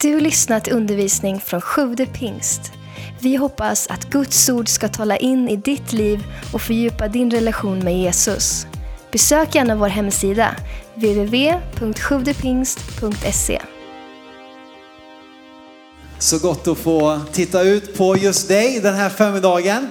Du har lyssnat till undervisning från Sjude pingst. Vi hoppas att Guds ord ska tala in i ditt liv och fördjupa din relation med Jesus. Besök gärna vår hemsida, www.sjuvdepingst.se. Så gott att få titta ut på just dig den här förmiddagen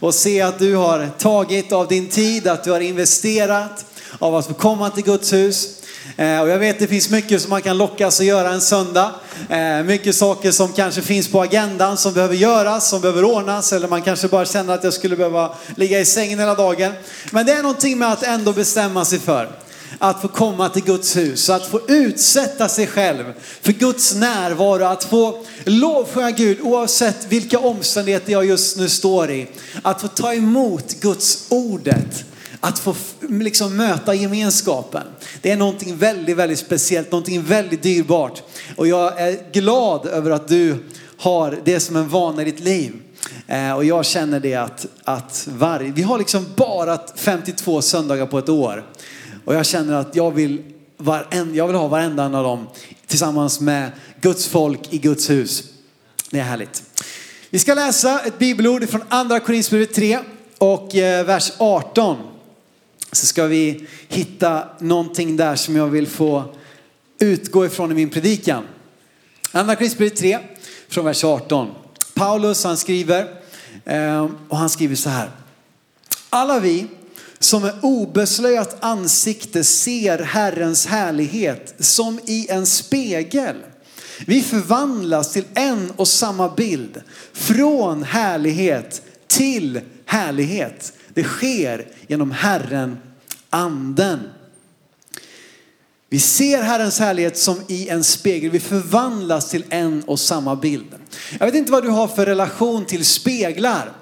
och se att du har tagit av din tid, att du har investerat av att få komma till Guds hus. Eh, Och jag vet det finns mycket som man kan lockas att göra en söndag. Eh, Mycket saker som kanske finns på agendan som behöver göras, som behöver ordnas. Eller man kanske bara känner att jag skulle behöva ligga i sängen hela dagen. Men det är någonting med att ändå bestämma sig för att få komma till Guds hus, att få utsätta sig själv för Guds närvaro, att få lovsjunga Gud oavsett vilka omständigheter jag just nu står i. Att få ta emot Guds ordet, att få liksom möta gemenskapen. Det är någonting väldigt, väldigt speciellt, någonting väldigt dyrbart. Och jag är glad över att du har det som en vana i ditt liv. Eh, Och jag känner det att, att varje, vi har liksom bara 52 söndagar på ett år. Och jag känner att jag vill, varenda, jag vill ha varenda en av dem tillsammans med Guds folk i Guds hus. Det är härligt. Vi ska läsa ett bibelord från andra Korinthierbrevet 3 och eh, vers 18. Så ska vi hitta någonting där som jag vill få utgå ifrån i min predikan. Andra Korinthierbrevet 3 från vers 18. Paulus han skriver eh, och han skriver så här. Alla vi som med obeslöjat ansikte ser Herrens härlighet som i en spegel. Vi förvandlas till en och samma bild. Från härlighet till härlighet. Det sker genom Herren, anden. Vi ser Herrens härlighet som i en spegel. Vi förvandlas till en och samma bild. Jag vet inte vad du har för relation till speglar.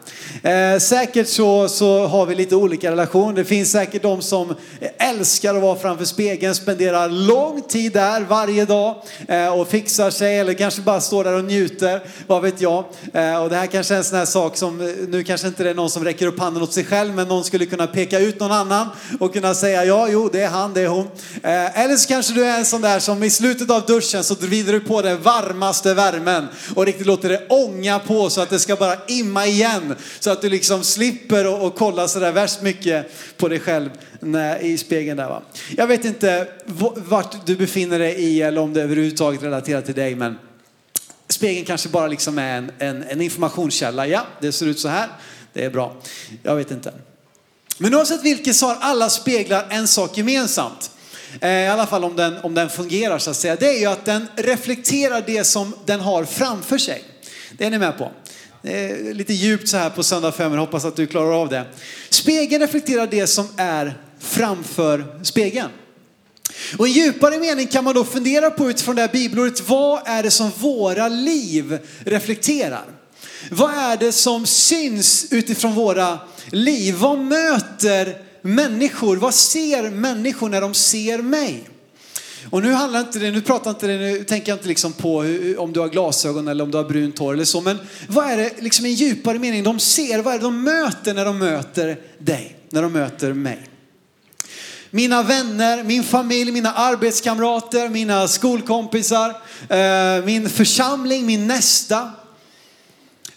Eh, säkert så, så har vi lite olika relationer. Det finns säkert de som älskar att vara framför spegeln, spenderar lång tid där varje dag eh, och fixar sig eller kanske bara står där och njuter. Vad vet jag. Eh, och det här kanske är en sån här sak som, eh, nu kanske inte det är någon som räcker upp handen åt sig själv, men någon skulle kunna peka ut någon annan och kunna säga ja, jo, det är han, det är hon. Eh, eller så kanske du är en sån där som i slutet av duschen så vrider du på den varmaste värmen och riktigt låter det ånga på så att det ska bara imma igen. Så att du liksom slipper och, och kolla sådär värst mycket på dig själv när, i spegeln där va. Jag vet inte vart du befinner dig i eller om det överhuvudtaget relaterar till dig men spegeln kanske bara liksom är en, en, en informationskälla. Ja, det ser ut så här. Det är bra. Jag vet inte. Men oavsett vilket så har alla speglar en sak gemensamt. Eh, I alla fall om den, om den fungerar så att säga. Det är ju att den reflekterar det som den har framför sig. Det är ni med på. Det är lite djupt så här på söndag förmiddag, hoppas att du klarar av det. Spegeln reflekterar det som är framför spegeln. Och i djupare mening kan man då fundera på utifrån det här bibelordet, vad är det som våra liv reflekterar? Vad är det som syns utifrån våra liv? Vad möter människor? Vad ser människor när de ser mig? Och nu handlar inte det, nu pratar inte det, nu tänker jag inte liksom på hur, om du har glasögon eller om du har brunt hår eller så, men vad är det liksom i djupare mening de ser, vad är det de möter när de möter dig, när de möter mig? Mina vänner, min familj, mina arbetskamrater, mina skolkompisar, eh, min församling, min nästa.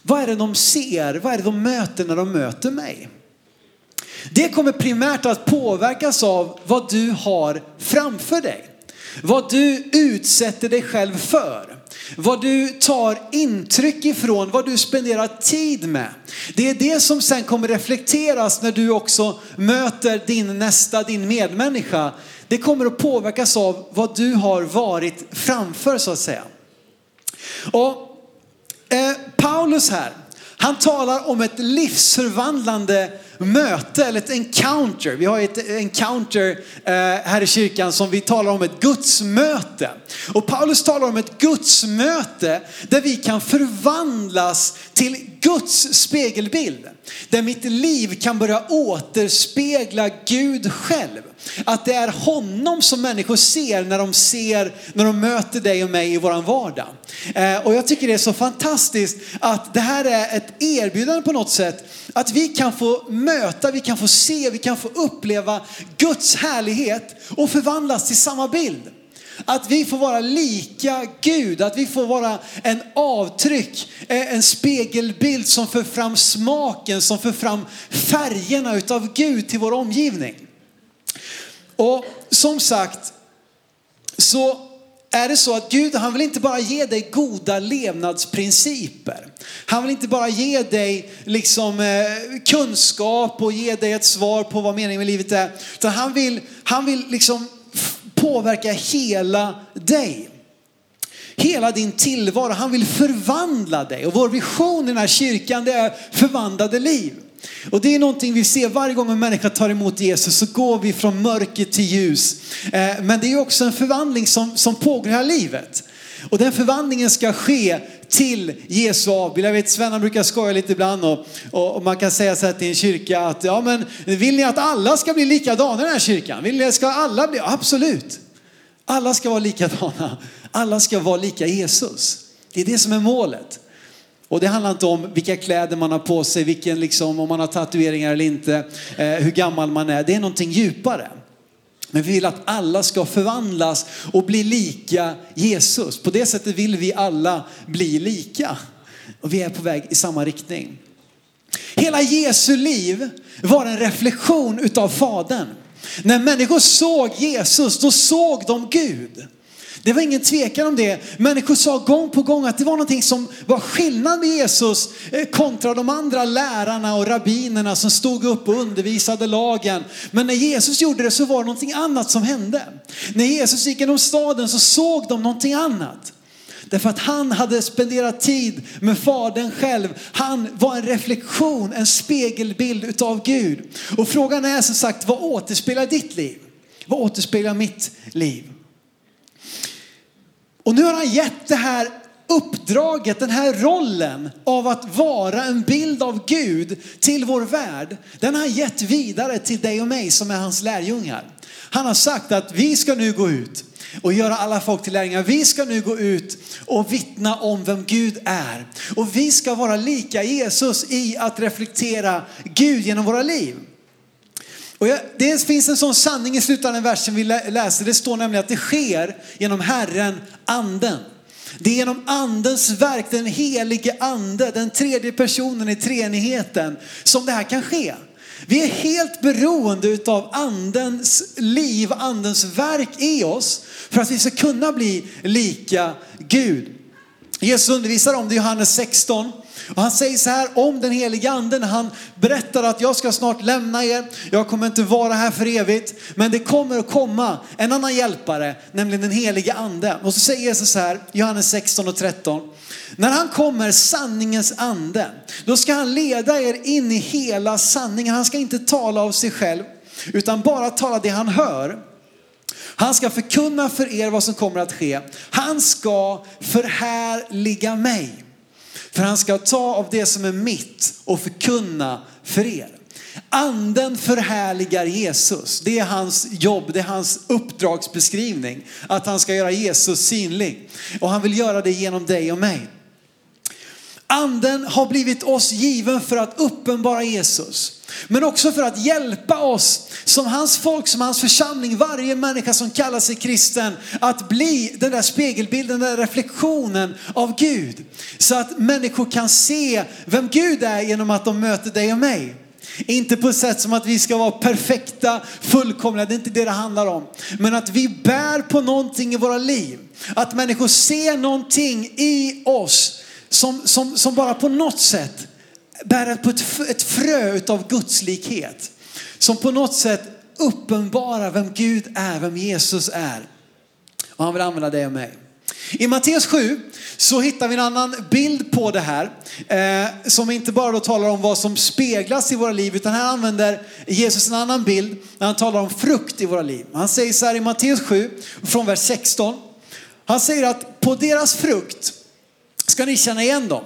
Vad är det de ser? Vad är det de möter när de möter mig? Det kommer primärt att påverkas av vad du har framför dig. Vad du utsätter dig själv för. Vad du tar intryck ifrån, vad du spenderar tid med. Det är det som sen kommer reflekteras när du också möter din nästa, din medmänniska. Det kommer att påverkas av vad du har varit framför så att säga. Och eh, Paulus här, han talar om ett livsförvandlande möte eller ett encounter. Vi har ett encounter eh, här i kyrkan som vi talar om ett gudsmöte. Och Paulus talar om ett gudsmöte där vi kan förvandlas till Guds spegelbild. Där mitt liv kan börja återspegla Gud själv. Att det är honom som människor ser när de ser, när de möter dig och mig i våran vardag. Eh, och jag tycker det är så fantastiskt att det här är ett erbjudande på något sätt. Att vi kan få möta, vi kan få se, vi kan få uppleva Guds härlighet och förvandlas till samma bild. Att vi får vara lika Gud, att vi får vara en avtryck, eh, en spegelbild som för fram smaken, som för fram färgerna utav Gud till vår omgivning. Och som sagt, så är det så att Gud, han vill inte bara ge dig goda levnadsprinciper. Han vill inte bara ge dig liksom eh, kunskap och ge dig ett svar på vad meningen med livet är. Utan han vill, han vill liksom påverka hela dig. Hela din tillvaro. Han vill förvandla dig. Och vår vision i den här kyrkan det är förvandlade liv. Och det är någonting vi ser varje gång en människa tar emot Jesus så går vi från mörker till ljus. Eh, men det är också en förvandling som, som pågår här livet. Och den förvandlingen ska ske till Jesu avbild. Jag vet Sven brukar skoja lite ibland och, och, man kan säga så här till en kyrka att ja men vill ni att alla ska bli likadana i den här kyrkan? Vill ni, ska alla bli? Absolut. Alla ska vara likadana. Alla ska vara lika Jesus. Det är det som är målet. Och det handlar inte om vilka kläder man har på sig, vilken liksom, om man har tatueringar eller inte, eh, hur gammal man är. Det är någonting djupare. Men vi vill att alla ska förvandlas och bli lika Jesus. På det sättet vill vi alla bli lika. Och vi är på väg i samma riktning. Hela Jesu liv var en reflektion utav Fadern. När människor såg Jesus, då såg de Gud. Det var ingen tvekan om det. Människor sa gång på gång att det var någonting som var skillnad med Jesus eh, kontra de andra lärarna och rabbinerna som stod upp och undervisade lagen. Men när Jesus gjorde det så var det någonting annat som hände. När Jesus gick genom staden så såg de någonting annat. Därför att han hade spenderat tid med Fadern själv. Han var en reflektion, en spegelbild utav Gud. Och frågan är som sagt, vad återspeglar ditt liv? Vad återspeglar mitt liv? Och nu har han gett det här uppdraget, den här rollen av att vara en bild av Gud till vår värld. Den har han gett vidare till dig och mig som är hans lärjungar. Han har sagt att vi ska nu gå ut och göra alla folk till lärjungar. Vi ska nu gå ut och vittna om vem Gud är. Och vi ska vara lika Jesus i att reflektera Gud genom våra liv. Och jag, det finns en sån sanning i slutet av den versen vi läser. Det står nämligen att det sker genom Herren, anden. Det är genom andens verk, den helige ande, den tredje personen i treenigheten som det här kan ske. Vi är helt beroende av andens liv, andens verk i oss för att vi ska kunna bli lika Gud. Jesus undervisar om det i Johannes 16. Och han säger så här om den heliga anden, han berättar att jag ska snart lämna er, jag kommer inte vara här för evigt, men det kommer att komma en annan hjälpare, nämligen den heliga ande. Och så säger Jesus så här, Johannes 16 och 13. När han kommer, sanningens ande, då ska han leda er in i hela sanningen. Han ska inte tala av sig själv, utan bara tala det han hör. Han ska förkunna för er vad som kommer att ske. Han ska förhärliga mig. För han ska ta av det som är mitt och förkunna för er. Anden förhärligar Jesus. Det är hans jobb, det är hans uppdragsbeskrivning. Att han ska göra Jesus synlig. Och han vill göra det genom dig och mig. Anden har blivit oss given för att uppenbara Jesus. Men också för att hjälpa oss som hans folk, som hans församling, varje människa som kallar sig kristen, att bli den där spegelbilden, den där reflektionen av Gud. Så att människor kan se vem Gud är genom att de möter dig och mig. Inte på ett sätt som att vi ska vara perfekta, fullkomliga, det är inte det det handlar om. Men att vi bär på någonting i våra liv. Att människor ser någonting i oss som, som, som bara på något sätt bär på ett, ett frö av gudslikhet. Som på något sätt uppenbarar vem Gud är, vem Jesus är. Och han vill använda dig och mig. I Matteus 7 så hittar vi en annan bild på det här. Eh, som inte bara då talar om vad som speglas i våra liv utan här använder Jesus en annan bild när han talar om frukt i våra liv. Han säger så här i Matteus 7 från vers 16. Han säger att på deras frukt ska ni känna igen dem.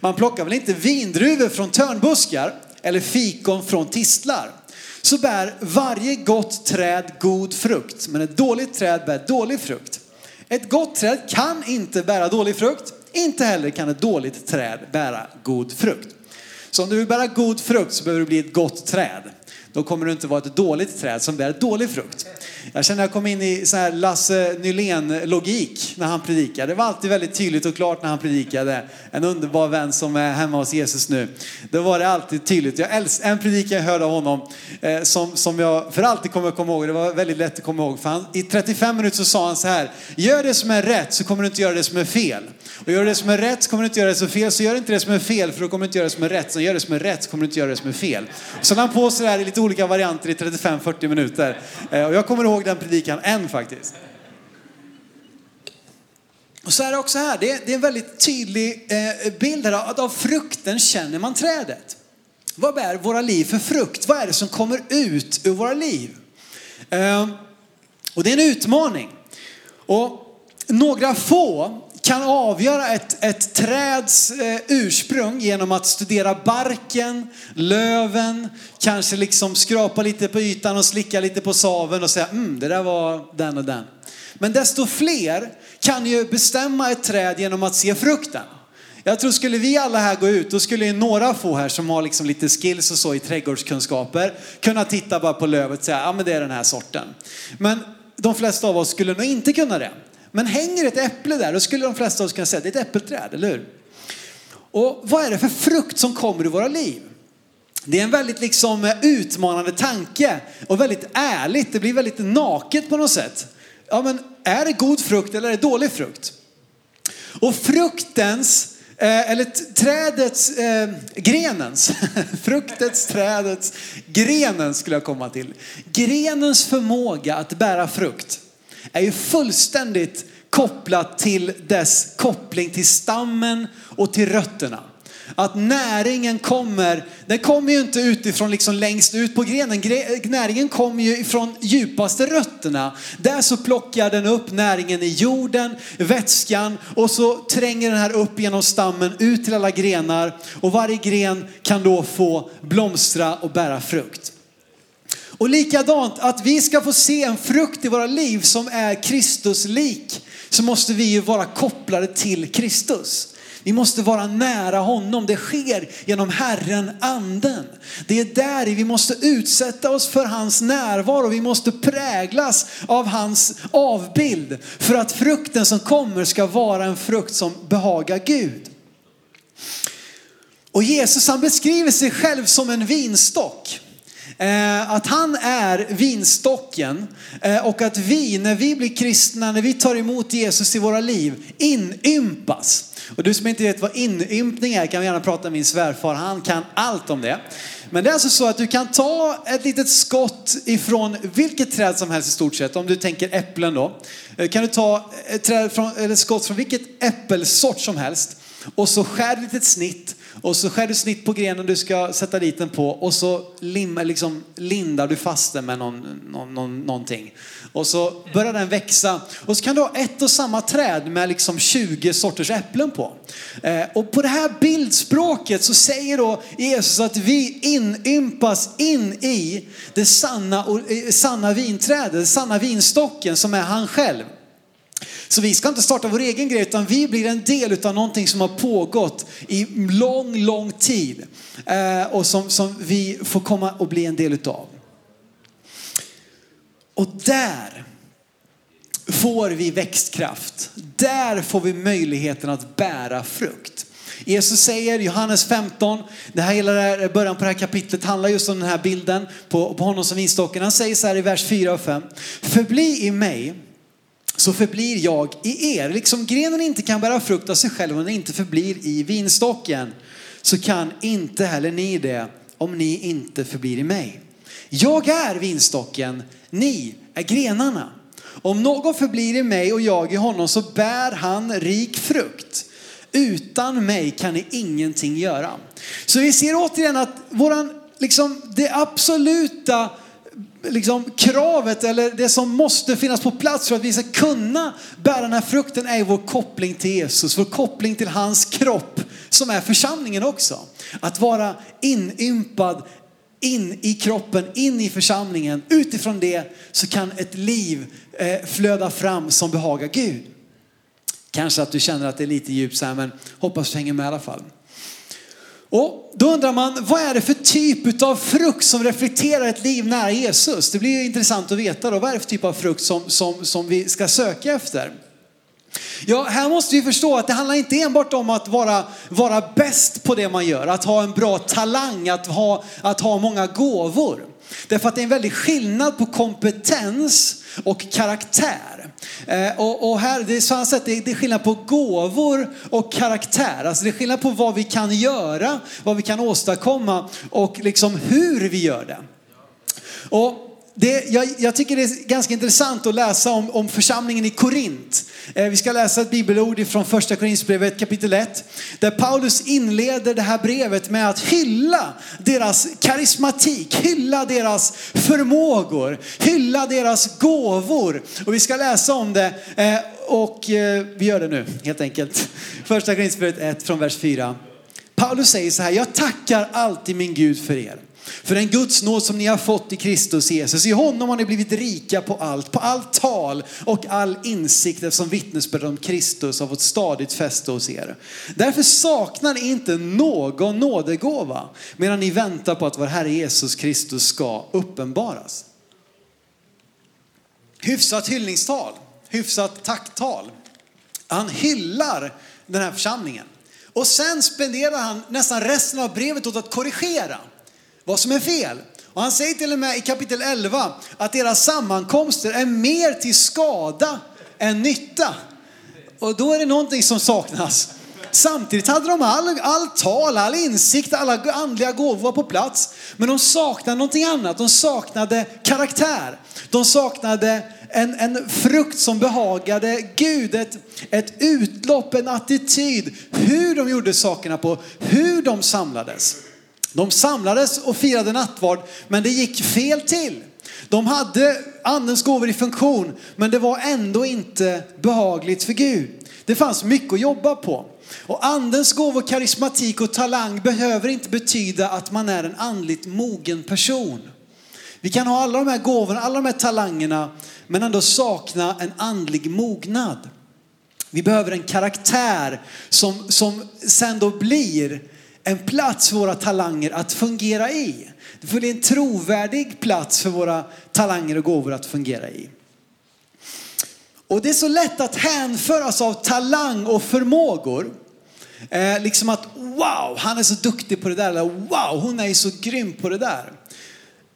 Man plockar väl inte vindruvor från törnbuskar eller fikon från tistlar. Så bär varje gott träd god frukt, men ett dåligt träd bär dålig frukt. Ett gott träd kan inte bära dålig frukt, inte heller kan ett dåligt träd bära god frukt. Så om du vill bära god frukt så behöver du bli ett gott träd. Då kommer du inte vara ett dåligt träd som bär dålig frukt jag känner att jag kom in i så här Lasse Nylén-logik när han predikade. Det var alltid väldigt tydligt och klart när han predikade. En underbar vän som är hemma hos Jesus nu. Då var det alltid tydligt. Jag älskar, en predikan jag hörde av honom eh, som, som jag för alltid kommer att komma ihåg. Det var väldigt lätt att komma ihåg. För han, I 35 minuter så sa han så här. Gör det som är rätt så kommer du inte göra det som är fel. Och gör det som är rätt så kommer du inte göra det som är fel. Så gör inte det som är fel för då kommer du inte göra det som är rätt. Så gör det som är rätt så kommer du inte göra det som är fel. Så han på sig det här i lite olika varianter i 35-40 minuter. Eh, och jag kommer ihåg den predikan än faktiskt. Och så är det också här, det är, det är en väldigt tydlig eh, bild här att av frukten känner man trädet. Vad bär våra liv för frukt? Vad är det som kommer ut ur våra liv? Eh, och det är en utmaning. Och några få kan avgöra ett, ett träds eh, ursprung genom att studera barken, löven, kanske liksom skrapa lite på ytan och slicka lite på saven och säga mm, det där var den och den. Men desto fler kan ju bestämma ett träd genom att se frukten. Jag tror skulle vi alla här gå ut, då skulle några få här som har liksom lite skills och så i trädgårdskunskaper kunna titta bara på lövet och säga, ja men det är den här sorten. Men de flesta av oss skulle nog inte kunna det. Men hänger ett äpple där, då skulle de flesta av oss kunna säga att det är ett äppelträd, eller hur? Och vad är det för frukt som kommer i våra liv? Det är en väldigt liksom eh, utmanande tanke och väldigt ärligt. Det blir väldigt naket på något sätt. Ja, men är det god frukt eller är det dålig frukt? Och fruktens, eh, eller trädets, eh, grenens, fruktets, trädets, grenen skulle jag komma till. Grenens förmåga att bära frukt är ju fullständigt kopplat till dess koppling till stammen och till rötterna. Att näringen kommer, den kommer ju inte utifrån liksom längst ut på grenen. Näringen kommer ju ifrån djupaste rötterna. Där så plockar den upp näringen i jorden, vätskan och så tränger den här upp genom stammen ut till alla grenar och varje gren kan då få blomstra och bära frukt. Och likadant, att vi ska få se en frukt i våra liv som är Kristuslik, så måste vi ju vara kopplade till Kristus. Vi måste vara nära honom. Det sker genom Herren anden. Det är där vi måste utsätta oss för hans närvaro. Vi måste präglas av hans avbild för att frukten som kommer ska vara en frukt som behagar Gud. Och Jesus han beskriver sig själv som en vinstock. Eh, att han är vinstocken eh, och att vi, när vi blir kristna, när vi tar emot Jesus i våra liv, inympas. Och du som inte vet vad inympning är kan gärna prata med min svärfar, han kan allt om det. Men det är alltså så att du kan ta ett litet skott ifrån vilket träd som helst i stort sett, om du tänker äpplen då. Eh, kan du ta ett träd från, eller skott från vilket äppelsort som helst och så skär du ett snitt och så skär du snitt på grenen du ska sätta dit den på och så lim, liksom, lindar du fast den med någon, någon, någon, någonting. Och så börjar den växa. Och så kan du ha ett och samma träd med liksom 20 sorters äpplen på. Eh, och på det här bildspråket så säger då Jesus att vi inympas in i det sanna, eh, sanna vinträdet, den sanna vinstocken som är han själv. Så vi ska inte starta vår egen grej utan vi blir en del av någonting som har pågått i lång, lång tid. Eh, och som, som vi får komma och bli en del utav. Och där får vi växtkraft. Där får vi möjligheten att bära frukt. Jesus säger, Johannes 15, det här hela här, eh, början på det här kapitlet handlar just om den här bilden på, på honom som vinstocken. Han säger så här i vers 4 och 5. Förbli i mig så förblir jag i er. Liksom grenen inte kan bära frukt av sig själv om den inte förblir i vinstocken så kan inte heller ni det om ni inte förblir i mig. Jag är vinstocken, ni är grenarna. Om någon förblir i mig och jag i honom så bär han rik frukt. Utan mig kan ni ingenting göra. Så vi ser återigen att våran, liksom, det absoluta liksom, kravet eller det som måste finnas på plats för att vi ska kunna bära den här frukten är vår koppling till Jesus, vår koppling till hans kropp som är församlingen också. Att vara inympad in i kroppen, in i församlingen. Utifrån det så kan ett liv eh, flöda fram som behagar Gud. Kanske att du känner att det är lite djupt så här, men hoppas du hänger med i alla fall. Och då undrar man, vad är det för typ av frukt som reflekterar ett liv nära Jesus? Det blir ju intressant att veta då, vad är det för typ av frukt som, som, som vi ska söka efter? Ja, här måste vi förstå att det handlar inte enbart om att vara, vara bäst på det man gör, att ha en bra talang, att ha, att ha många gåvor. Därför att det är en väldig skillnad på kompetens och karaktär. Eh, och, och, här, det är så sätt, det är skillnad på gåvor och karaktär. Alltså det är skillnad på vad vi kan göra, vad vi kan åstadkomma och liksom hur vi gör det. Och det, jag, jag, tycker det är ganska intressant att läsa om, om församlingen i Korint. Eh, vi ska läsa ett bibelord från första Korinthierbrevet kapitel 1. Där Paulus inleder det här brevet med att hylla deras karismatik, hylla deras förmågor, hylla deras gåvor. Och vi ska läsa om det eh, och eh, vi gör det nu helt enkelt. Första Korinthierbrevet 1 från vers 4. Paulus säger så här, jag tackar alltid min Gud för er för den Guds nåd som ni har fått i Kristus Jesus. I honom har ni blivit rika på allt, på allt tal och all insikt eftersom vittnesbörd om Kristus har fått stadigt fäste hos er. Därför saknar ni inte någon nådegåva medan ni väntar på att vår Herre Jesus Kristus ska uppenbaras. Hyfsat hyllningstal, hyfsat tacktal. Han hyllar den här församlingen. Och sen spenderar han nästan resten av brevet åt att korrigera vad som är fel. Och han säger till och med i kapitel 11 att deras sammankomster är mer till skada än nytta. Och då är det någonting som saknas. Samtidigt hade de all, all tal, all insikt, alla andliga gåvor på plats. Men de saknade någonting annat. De saknade karaktär. De saknade en, en frukt som behagade Gud. Ett, ett utlopp, en attityd. Hur de gjorde sakerna på, hur de samlades. De samlades och firade nattvard, men det gick fel till. De hade andens gåvor i funktion, men det var ändå inte behagligt för Gud. Det fanns mycket att jobba på. Och andens gåvor, karismatik och talang behöver inte betyda att man är en andligt mogen person. Vi kan ha alla de här gåvorna, alla de här talangerna, men ändå sakna en andlig mognad. Vi behöver en karaktär som, som sen då blir en plats för våra talanger att fungera i. Det får bli en trovärdig plats för våra talanger och gåvor att fungera i. Och det är så lätt att hänföras av talang och förmågor. Eh, liksom att wow, han är så duktig på det där. Eller wow, hon är så grym på det där.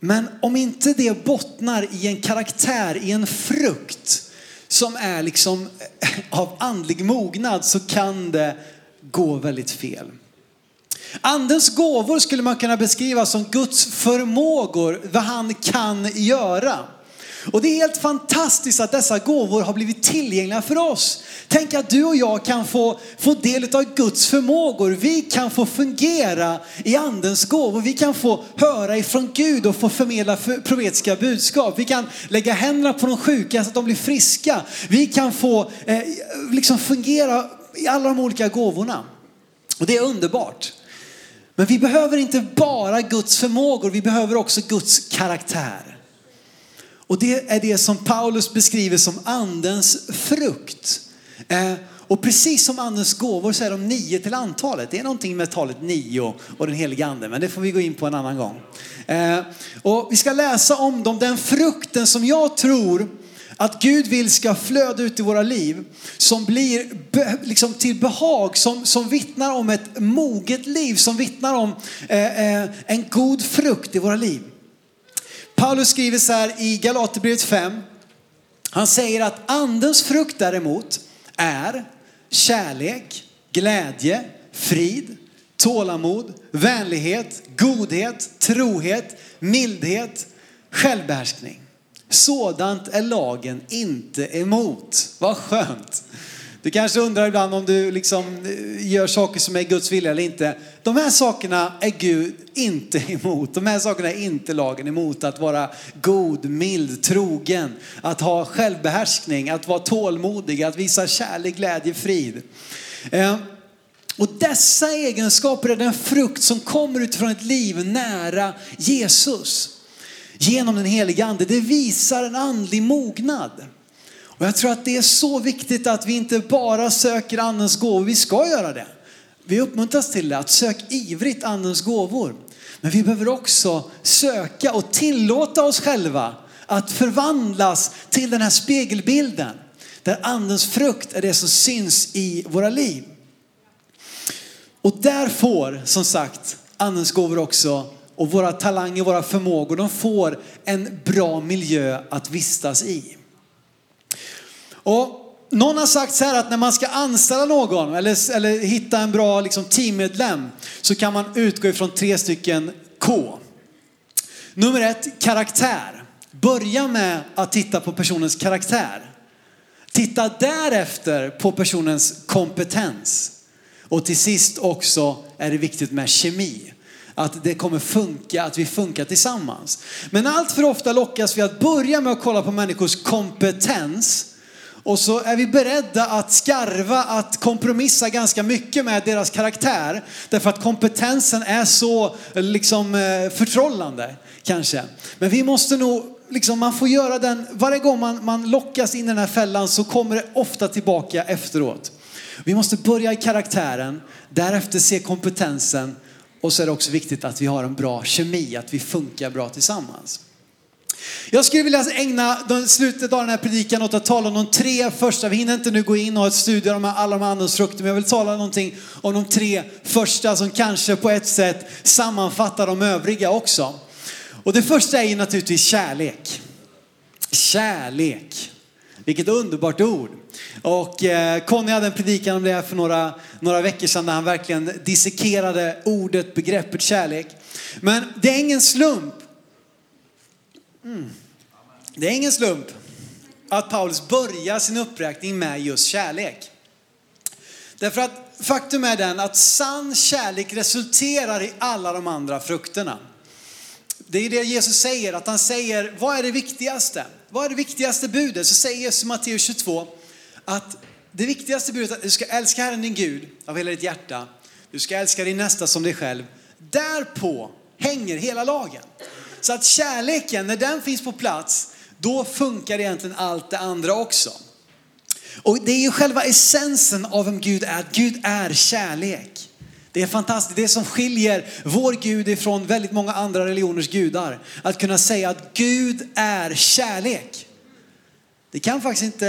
Men om inte det bottnar i en karaktär, i en frukt som är liksom eh, av andlig mognad så kan det gå väldigt fel. Andens gåvor skulle man kunna beskriva som Guds förmågor, vad han kan göra. Och det är helt fantastiskt att dessa gåvor har blivit tillgängliga för oss. Tänk att du och jag kan få, få del av Guds förmågor. Vi kan få fungera i andens gåvor. Vi kan få höra ifrån Gud och få förmedla profetiska budskap. Vi kan lägga händerna på de sjuka så att de blir friska. Vi kan få eh, liksom fungera i alla de olika gåvorna. Och det är underbart. Men vi behöver inte bara Guds förmågor, vi behöver också Guds karaktär. Och det är det som Paulus beskriver som andens frukt. Eh, och precis som andens gåvor så är de nio till antalet. Det är någonting med talet nio och den heliga ande, men det får vi gå in på en annan gång. Eh, och vi ska läsa om dem, den frukten som jag tror att Gud vill ska flöda ut i våra liv som blir liksom till behag, som, som vittnar om ett moget liv, som vittnar om eh, eh, en god frukt i våra liv. Paulus skriver så här i Galaterbrevet 5. Han säger att andens frukt däremot är kärlek, glädje, frid, tålamod, vänlighet, godhet, trohet, mildhet, självbehärskning. Sådant är lagen inte emot. Vad skönt. Du kanske undrar ibland om du liksom eh, gör saker som är Guds vilja eller inte. De här sakerna är Gud inte emot. De här sakerna är inte lagen emot. Att vara god, mild, trogen, att ha självbehärskning, att vara tålmodig, att visa kärlek, glädje, frid. Eh, och dessa egenskaper är den frukt som kommer utifrån ett liv nära Jesus genom den heliga ande. Det visar en andlig mognad. Och jag tror att det är så viktigt att vi inte bara söker andens gåvor, vi ska göra det. Vi uppmuntras till det, att söka ivrigt andens gåvor. Men vi behöver också söka och tillåta oss själva att förvandlas till den här spegelbilden. Där andens frukt är det som syns i våra liv. Och där får, som sagt, andens gåvor också och våra talanger, våra förmågor, de får en bra miljö att vistas i. Och någon har sagt så här att när man ska anställa någon eller, eller hitta en bra liksom, teammedlem så kan man utgå ifrån tre stycken K. Nummer ett, karaktär. Börja med att titta på personens karaktär. Titta därefter på personens kompetens. Och till sist också är det viktigt med kemi. Att det kommer funka, att vi funkar tillsammans. Men allt för ofta lockas vi att börja med att kolla på människors kompetens och så är vi beredda att skarva, att kompromissa ganska mycket med deras karaktär. Därför att kompetensen är så liksom eh, förtrollande kanske. Men vi måste nog, liksom, man får göra den, varje gång man, man lockas in i den här fällan så kommer det ofta tillbaka efteråt. Vi måste börja i karaktären, därefter se kompetensen och så är det också viktigt att vi har en bra kemi, att vi funkar bra tillsammans. Jag skulle vilja ägna slutet av den här predikan åt att tala om de tre första. Vi hinner inte nu gå in och ha ett studie om alla de andras frukter, men jag vill tala någonting om de tre första som kanske på ett sätt sammanfattar de övriga också. Och det första är ju naturligtvis kärlek. Kärlek. Vilket underbart ord. Och eh, Conny hade en predikan om det här för några, några veckor sedan där han verkligen dissekerade ordet, begreppet kärlek. Men det är ingen slump Mm. Det är ingen slump att Paulus börjar sin uppräkning med just kärlek. Därför att faktum är den att sann kärlek resulterar i alla de andra frukterna. Det är det Jesus säger, att han säger, vad är det viktigaste? Vad är det viktigaste budet? Så säger Jesus i Matteus 22 att det viktigaste budet är att du ska älska Herren din Gud av hela ditt hjärta. Du ska älska din nästa som dig själv. Därpå hänger hela lagen. Så att kärleken, när den finns på plats, då funkar egentligen allt det andra också. Och det är ju själva essensen av vem Gud är, att Gud är kärlek. Det är fantastiskt, det som skiljer vår Gud ifrån väldigt många andra religioners gudar. Att kunna säga att Gud är kärlek. Det kan faktiskt inte,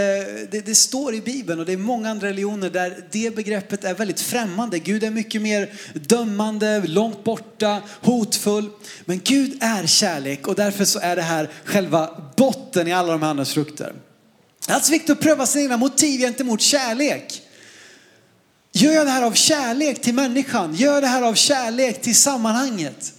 det, det, står i Bibeln och det är många andra religioner där det begreppet är väldigt främmande. Gud är mycket mer dömande, långt borta, hotfull. Men Gud är kärlek och därför så är det här själva botten i alla de här andras frukter. Det är alltså viktigt att pröva sina egna motiv gentemot kärlek. Gör jag det här av kärlek till människan? Gör jag det här av kärlek till sammanhanget?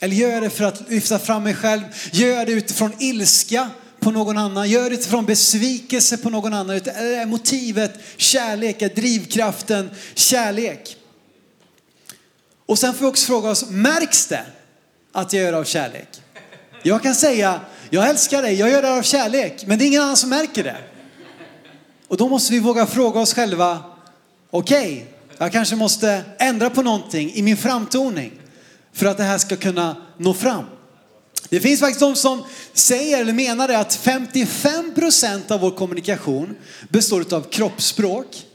Eller gör jag det för att lyfta fram mig själv? Gör jag det utifrån ilska? på någon annan, gör jag det utifrån besvikelse på någon annan. Eller är motivet kärlek, är drivkraften kärlek? Och sen får vi också fråga oss, märks det att jag gör det av kärlek? Jag kan säga, jag älskar dig, jag gör det av kärlek, men det är ingen annan som märker det. Och då måste vi våga fråga oss själva, okej, okay, jag kanske måste ändra på någonting i min framtoning för att det här ska kunna nå fram. Det finns faktiskt de som säger eller menar det att 55% av vår kommunikation består av kroppsspråk.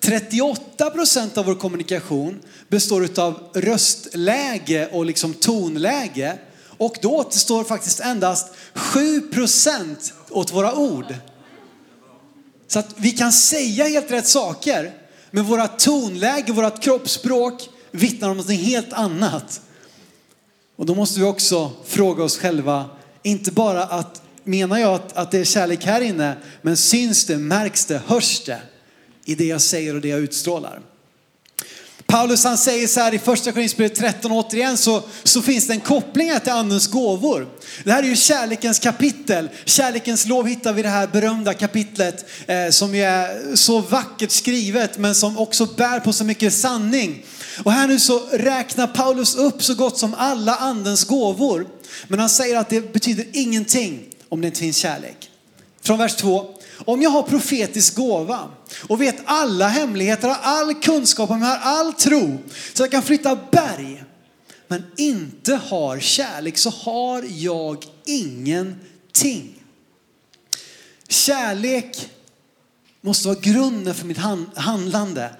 38% av vår kommunikation består av röstläge och liksom tonläge. Och då återstår faktiskt endast 7% åt våra ord. Så att vi kan säga helt rätt saker, men våra tonläge, vårt kroppsspråk vittnar om något helt annat. Och då måste vi också fråga oss själva, inte bara att menar jag att, att det är kärlek här inne, men syns det, märks det, hörs det i det jag säger och det jag utstrålar? Paulus han säger så här i första Korinthierbrevet 13 återigen så, så finns det en koppling till andens gåvor. Det här är ju kärlekens kapitel. Kärlekens lov hittar vi i det här berömda kapitlet eh, som är så vackert skrivet men som också bär på så mycket sanning. Och här nu så räknar Paulus upp så gott som alla andens gåvor. Men han säger att det betyder ingenting om det inte finns kärlek. Från vers 2. Om jag har profetisk gåva och vet alla hemligheter, har all kunskap, om jag har all tro så jag kan flytta berg men inte har kärlek så har jag ingenting. Kärlek måste vara grunden för mitt handlande.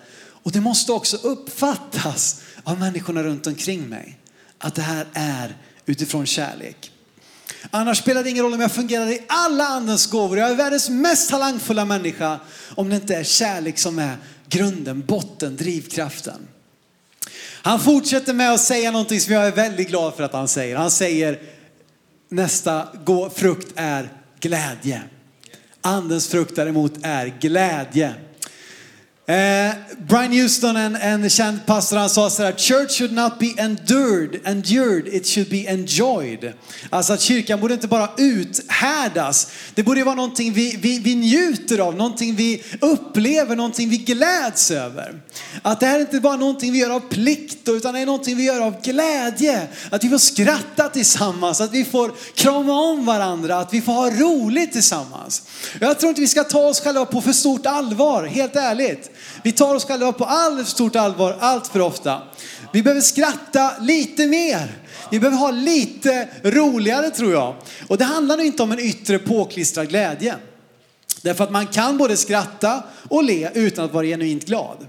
Och det måste också uppfattas av människorna runt omkring mig att det här är utifrån kärlek. Annars spelar det ingen roll om jag fungerar i alla andens gåvor. Jag är världens mest talangfulla människa om det inte är kärlek som är grunden, botten, drivkraften. Han fortsätter med att säga någonting som jag är väldigt glad för att han säger. Han säger nästa frukt är glädje. Andens frukt däremot är glädje. Eh, Brian Houston, en, en känd pastor, han sa så här, church should not be endured, endured, it should be enjoyed. Alltså att kyrkan borde inte bara uthärdas, det borde vara någonting vi, vi, vi njuter av, någonting vi upplever, någonting vi gläds över. Att det här är inte bara någonting vi gör av plikt, utan det är någonting vi gör av glädje. Att vi får skratta tillsammans, att vi får krama om varandra, att vi får ha roligt tillsammans. Jag tror inte vi ska ta oss själva på för stort allvar, helt ärligt. Vi tar oss själva på alldeles stort allvar allt för ofta. Vi behöver skratta lite mer. Vi behöver ha lite roligare tror jag. Och det handlar inte om en yttre påklistrad glädje. Därför att man kan både skratta och le utan att vara genuint glad.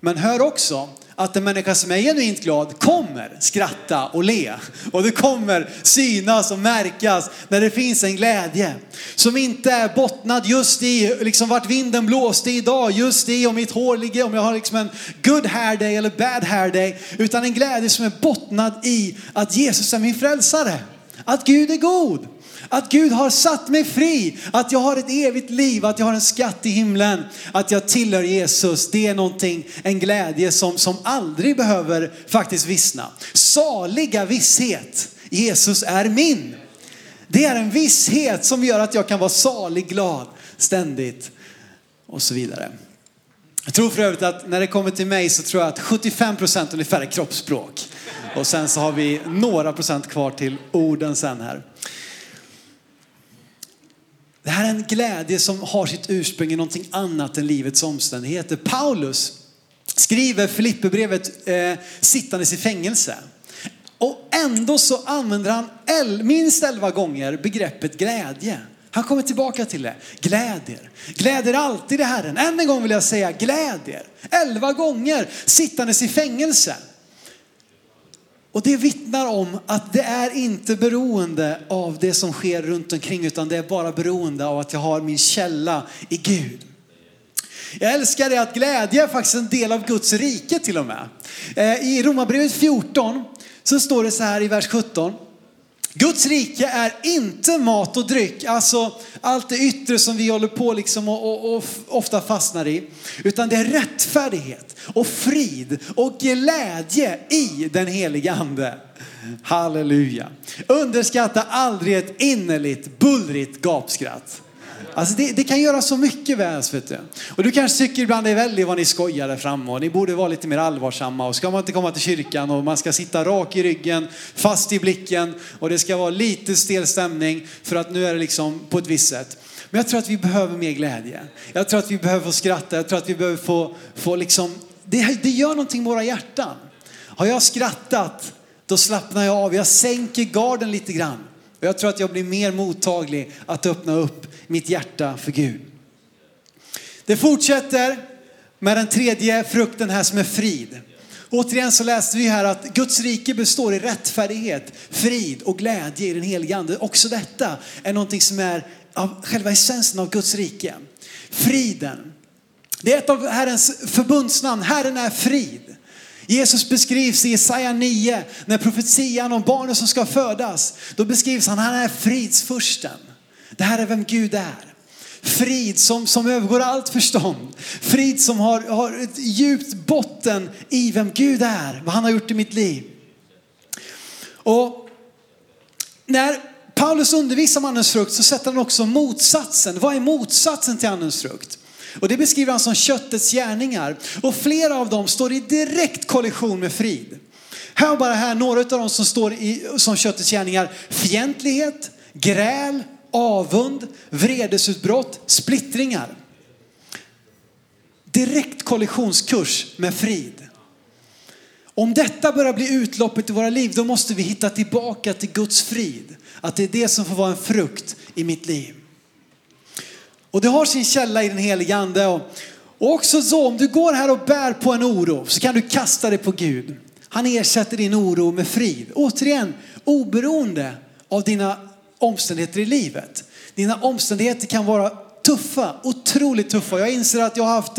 Men hör också att en människa som är genuint glad kommer skratta och le. Och det kommer synas och märkas när det finns en glädje. Som inte är bottnad just i liksom vart vinden blåste idag, just i om mitt hår ligger, om jag har liksom en good hair day eller bad hair day. Utan en glädje som är bottnad i att Jesus är min frälsare. Att Gud är god. Att Gud har satt mig fri, att jag har ett evigt liv, att jag har en skatt i himlen, att jag tillhör Jesus. Det är någonting, en glädje som, som aldrig behöver faktiskt vissna. Saliga visshet, Jesus är min. Det är en visshet som gör att jag kan vara salig, glad, ständigt och så vidare. Jag tror för övrigt att när det kommer till mig så tror jag att 75 procent ungefär är kroppsspråk. Och sen så har vi några procent kvar till orden sen här. Det här är en glädje som har sitt ursprung i någonting annat än livets omständigheter. Paulus skriver Filipperbrevet eh, sittandes i fängelse. Och ändå så använder han el, minst elva gånger begreppet glädje. Han kommer tillbaka till det. Glädjer. Glädjer alltid i Herren. Än en gång vill jag säga glädjer. Elva gånger sittandes i fängelse. Och det vittnar om att det är inte beroende av det som sker runt omkring utan det är bara beroende av att jag har min källa i Gud. Jag älskar det att glädje är faktiskt en del av Guds rike till och med. Eh, I Romarbrevet 14 så står det så här i vers 17. Guds rike är inte mat och dryck, alltså allt det yttre som vi håller på liksom och, och, och, ofta fastnar i. Utan det är rättfärdighet och frid och glädje i den heliga ande. Halleluja. Underskatta aldrig ett innerligt bullrigt gapskratt. Alltså det, det, kan göra så mycket väs vet du. Och du kanske tycker ibland det är väldigt vad ni skojar där framme och ni borde vara lite mer allvarsamma och ska man inte komma till kyrkan och man ska sitta rak i ryggen, fast i blicken och det ska vara lite stel stämning för att nu är det liksom på ett visst sätt. Men jag tror att vi behöver mer glädje. Jag tror att vi behöver få skratta, jag tror att vi behöver få, få liksom, det, det gör någonting med våra hjärtan. Har jag skrattat, då slappnar jag av. Jag sänker garden lite grann. Och jag tror att jag blir mer mottaglig att öppna upp mitt hjärta för Gud. Det fortsätter med den tredje frukten här som är frid. Återigen så läste vi här att Guds rike består i rättfärdighet, frid och glädje i den helige ande. Också detta är någonting som är av själva essensen av Guds rike. Friden. Det är ett av Herrens förbundsnamn. Herren är frid. Jesus beskrivs i Jesaja 9 när profetian om barnet som ska födas. Då beskrivs han, han är fridsfursten. Det här är vem Gud är. Frid som, som övergår allt förstånd. Frid som har, har ett djupt botten i vem Gud är, vad han har gjort i mitt liv. Och när Paulus undervisar om andens frukt så sätter han också motsatsen. Vad är motsatsen till andens frukt? Och det beskriver han som köttets gärningar. Och flera av dem står i direkt kollision med frid. Här bara här några av dem som står i, som köttets gärningar. Fientlighet, gräl, avund, vredesutbrott, splittringar. Direkt kollisionskurs med frid. Om detta börjar bli utloppet i våra liv, då måste vi hitta tillbaka till Guds frid. Att det är det som får vara en frukt i mitt liv. Och det har sin källa i den helige ande. Och, också så, om du går här och bär på en oro så kan du kasta det på Gud. Han ersätter din oro med frid. Återigen, oberoende av dina omständigheter i livet. Dina omständigheter kan vara tuffa, otroligt tuffa. Jag inser att jag har haft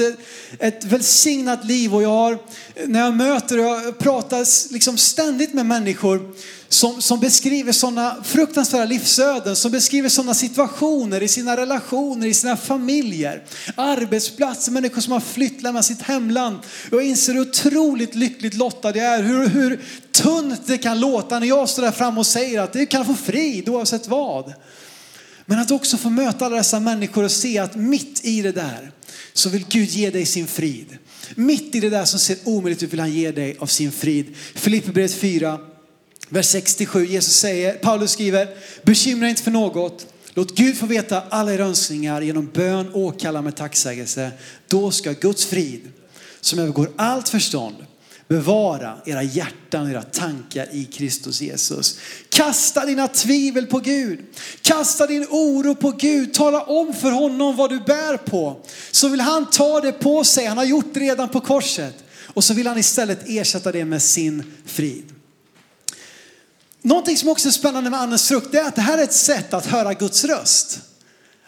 ett välsignat liv och jag har, när jag möter och jag pratar liksom ständigt med människor som, som beskriver sådana fruktansvärda livsöden, som beskriver sådana situationer i sina relationer, i sina familjer, arbetsplatser, människor som har flytt, lämnat sitt hemland. Jag inser hur otroligt lyckligt lottad jag är, hur, hur tunt det kan låta när jag står där fram och säger att du kan få frid oavsett vad. Men att också få möta alla dessa människor och se att mitt i det där så vill Gud ge dig sin frid. Mitt i det där som ser omöjligt ut vill han ge dig av sin frid. Filipperbrevet 4, vers 67. Jesus säger, Paulus skriver, bekymra inte för något. Låt Gud få veta alla era önskningar genom bön åkalla med tacksägelse. Då ska Guds frid, som övergår allt förstånd, Bevara era hjärtan och era tankar i Kristus Jesus. Kasta dina tvivel på Gud. Kasta din oro på Gud. Tala om för honom vad du bär på. Så vill han ta det på sig. Han har gjort det redan på korset. Och så vill han istället ersätta det med sin frid. Någonting som också är spännande med andens frukt är att det här är ett sätt att höra Guds röst.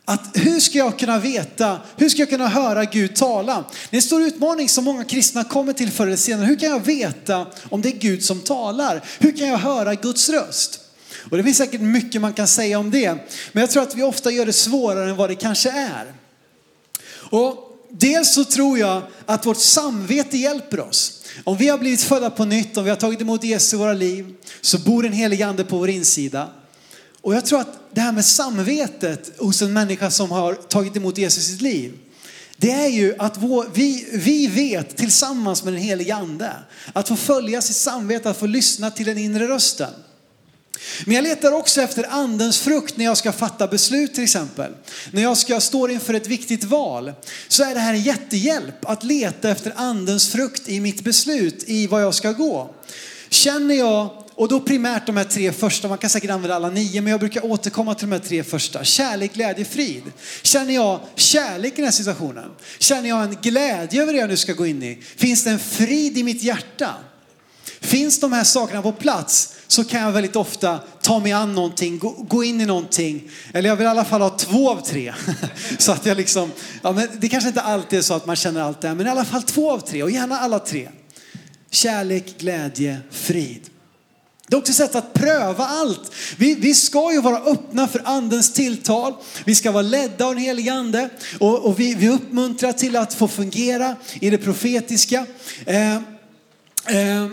Att hur ska jag kunna veta, hur ska jag kunna höra Gud tala? Det är en stor utmaning som många kristna kommer till förr eller senare. Hur kan jag veta om det är Gud som talar? Hur kan jag höra Guds röst? Och det finns säkert mycket man kan säga om det. Men jag tror att vi ofta gör det svårare än vad det kanske är. Och dels så tror jag att vårt samvete hjälper oss. Om vi har blivit födda på nytt, om vi har tagit emot Jesus i våra liv, så bor en helig ande på vår insida. Och jag tror att det här med samvetet hos en människa som har tagit emot Jesus i sitt liv, det är ju att vår, vi, vi vet tillsammans med den helige ande att få följa sitt samvete, att få lyssna till den inre rösten. Men jag letar också efter andens frukt när jag ska fatta beslut till exempel. När jag ska stå inför ett viktigt val så är det här en jättehjälp att leta efter andens frukt i mitt beslut, i vad jag ska gå. Känner jag och då primärt de här tre första, man kan säkert använda alla nio, men jag brukar återkomma till de här tre första. Kärlek, glädje, frid. Känner jag kärlek i den här situationen? Känner jag en glädje över det jag nu ska gå in i? Finns det en frid i mitt hjärta? Finns de här sakerna på plats så kan jag väldigt ofta ta mig an någonting, gå, gå in i någonting. Eller jag vill i alla fall ha två av tre. så att jag liksom, ja, men det kanske inte alltid är så att man känner allt det här, men i alla fall två av tre och gärna alla tre. Kärlek, glädje, frid. Det är också ett sätt att pröva allt. Vi, vi ska ju vara öppna för andens tilltal. Vi ska vara ledda av den helige ande. Och, och vi, vi uppmuntrar till att få fungera i det profetiska. Eh, eh,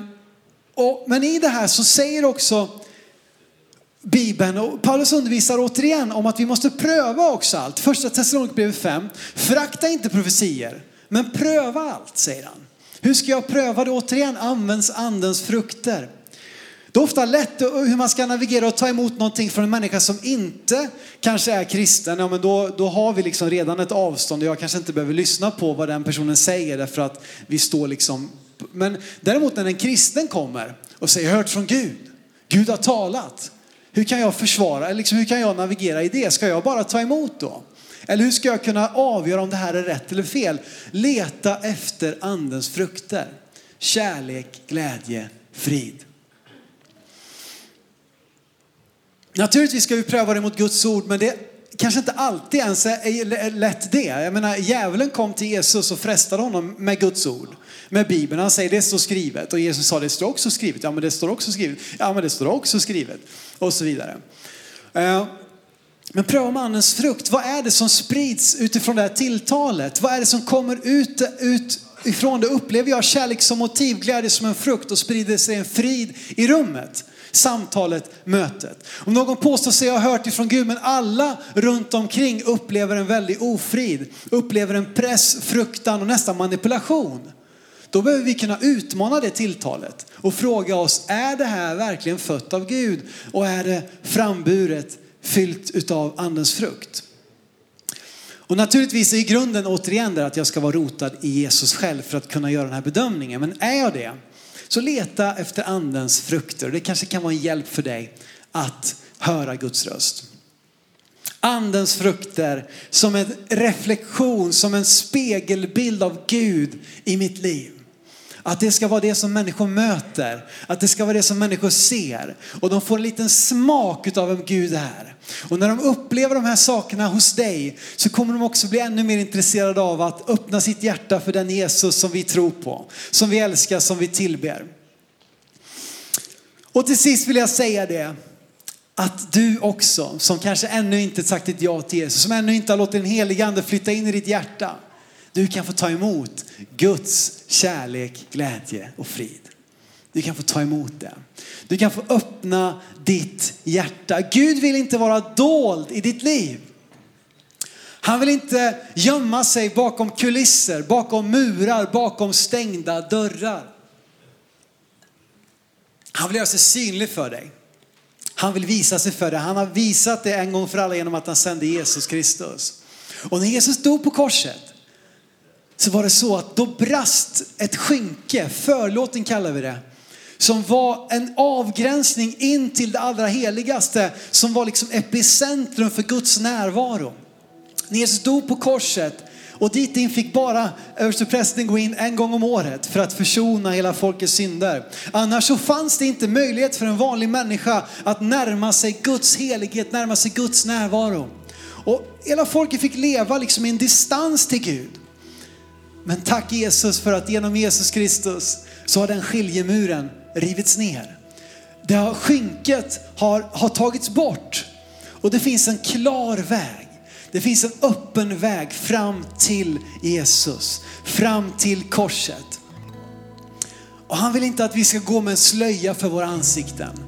och, men i det här så säger också Bibeln och Paulus undervisar återigen om att vi måste pröva också allt. Första Thessalonikerbrevet 5. Förakta inte profetier, men pröva allt, säger han. Hur ska jag pröva det? Återigen används andens frukter. Det är ofta lätt hur man ska navigera och ta emot någonting från en människa som inte kanske är kristen. Ja, men då, då har vi liksom redan ett avstånd och jag kanske inte behöver lyssna på vad den personen säger därför att vi står liksom. Men däremot när en kristen kommer och säger hört från Gud, Gud har talat. Hur kan jag försvara, liksom, hur kan jag navigera i det? Ska jag bara ta emot då? Eller hur ska jag kunna avgöra om det här är rätt eller fel? Leta efter andens frukter. Kärlek, glädje, frid. Naturligtvis ska vi pröva det mot Guds ord, men det kanske inte alltid ens är lätt det. Jag menar, djävulen kom till Jesus och frestade honom med Guds ord, med Bibeln. Han säger det står skrivet och Jesus sa det står också skrivet. Ja, men det står också skrivet. Ja, men det står också skrivet och så vidare. Eh, men pröva mannens frukt. Vad är det som sprids utifrån det här tilltalet? Vad är det som kommer ut, ut ifrån det? Upplever jag kärlek som motiv, glädje som en frukt och sprider sig en frid i rummet? Samtalet, mötet. Om någon påstår sig ha hört ifrån Gud men alla runt omkring upplever en väldig ofrid, upplever en press, fruktan och nästan manipulation. Då behöver vi kunna utmana det tilltalet och fråga oss, är det här verkligen fött av Gud? Och är det framburet, fyllt utav andens frukt? Och naturligtvis är i grunden återigen där att jag ska vara rotad i Jesus själv för att kunna göra den här bedömningen. Men är jag det, så leta efter andens frukter. Det kanske kan vara en hjälp för dig att höra Guds röst. andens frukter som en reflektion, som en spegelbild av Gud i mitt liv. Att det ska vara det som människor möter, att det ska vara det som människor ser. Och de får en liten smak av vem Gud är. Och när de upplever de här sakerna hos dig så kommer de också bli ännu mer intresserade av att öppna sitt hjärta för den Jesus som vi tror på, som vi älskar, som vi tillber. Och till sist vill jag säga det, att du också, som kanske ännu inte sagt ett ja till Jesus, som ännu inte har låtit den helige ande flytta in i ditt hjärta, du kan få ta emot Guds kärlek, glädje och frid. Du kan få ta emot det. Du kan få öppna ditt hjärta. Gud vill inte vara dold i ditt liv. Han vill inte gömma sig bakom kulisser, bakom murar, bakom stängda dörrar. Han vill göra sig synlig för dig. Han vill visa sig för dig. Han har visat det en gång för alla genom att han sände Jesus Kristus. Och när Jesus dog på korset så var det så att då brast ett skynke, förlåten kallar vi det, som var en avgränsning in till det allra heligaste, som var liksom epicentrum för Guds närvaro. När Jesus dog på korset och dit in fick bara översteprästen gå in en gång om året för att försona hela folkets synder. Annars så fanns det inte möjlighet för en vanlig människa att närma sig Guds helighet, närma sig Guds närvaro. Och hela folket fick leva liksom i en distans till Gud. Men tack Jesus för att genom Jesus Kristus så har den skiljemuren rivits ner. Det har, skynket har, har tagits bort och det finns en klar väg. Det finns en öppen väg fram till Jesus, fram till korset. Och han vill inte att vi ska gå med en slöja för våra ansikten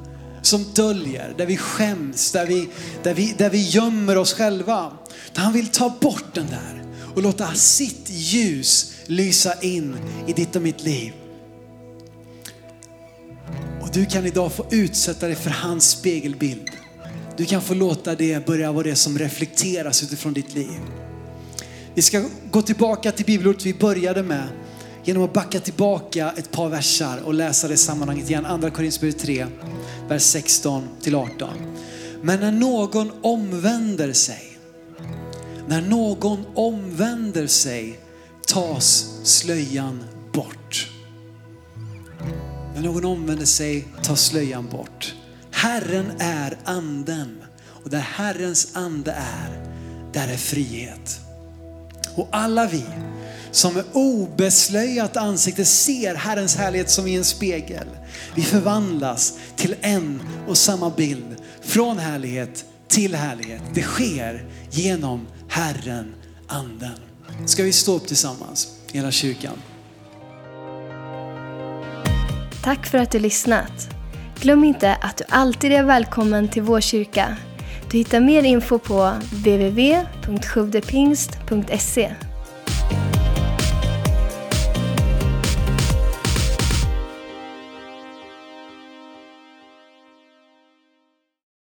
som döljer, där vi skäms, där vi, där vi, där vi gömmer oss själva. Han vill ta bort den där och låta sitt ljus lysa in i ditt och mitt liv. Och du kan idag få utsätta dig för hans spegelbild. Du kan få låta det börja vara det som reflekteras utifrån ditt liv. Vi ska gå tillbaka till bibelordet vi började med genom att backa tillbaka ett par versar och läsa det sammanhanget igen. Andra Korinthierbrevet 3, vers 16 till 18. Men när någon omvänder sig, när någon omvänder sig tas slöjan bort. När någon omvänder sig tas slöjan bort. Herren är anden och där Herrens ande är, där är frihet. Och alla vi som med obeslöjat ansikte ser Herrens härlighet som i en spegel. Vi förvandlas till en och samma bild, från härlighet till härlighet. Det sker genom Herren, anden. Ska vi stå upp tillsammans, hela kyrkan? Tack för att du lyssnat. Glöm inte att du alltid är välkommen till vår kyrka. Du hittar mer info på www.sjuvdepingst.se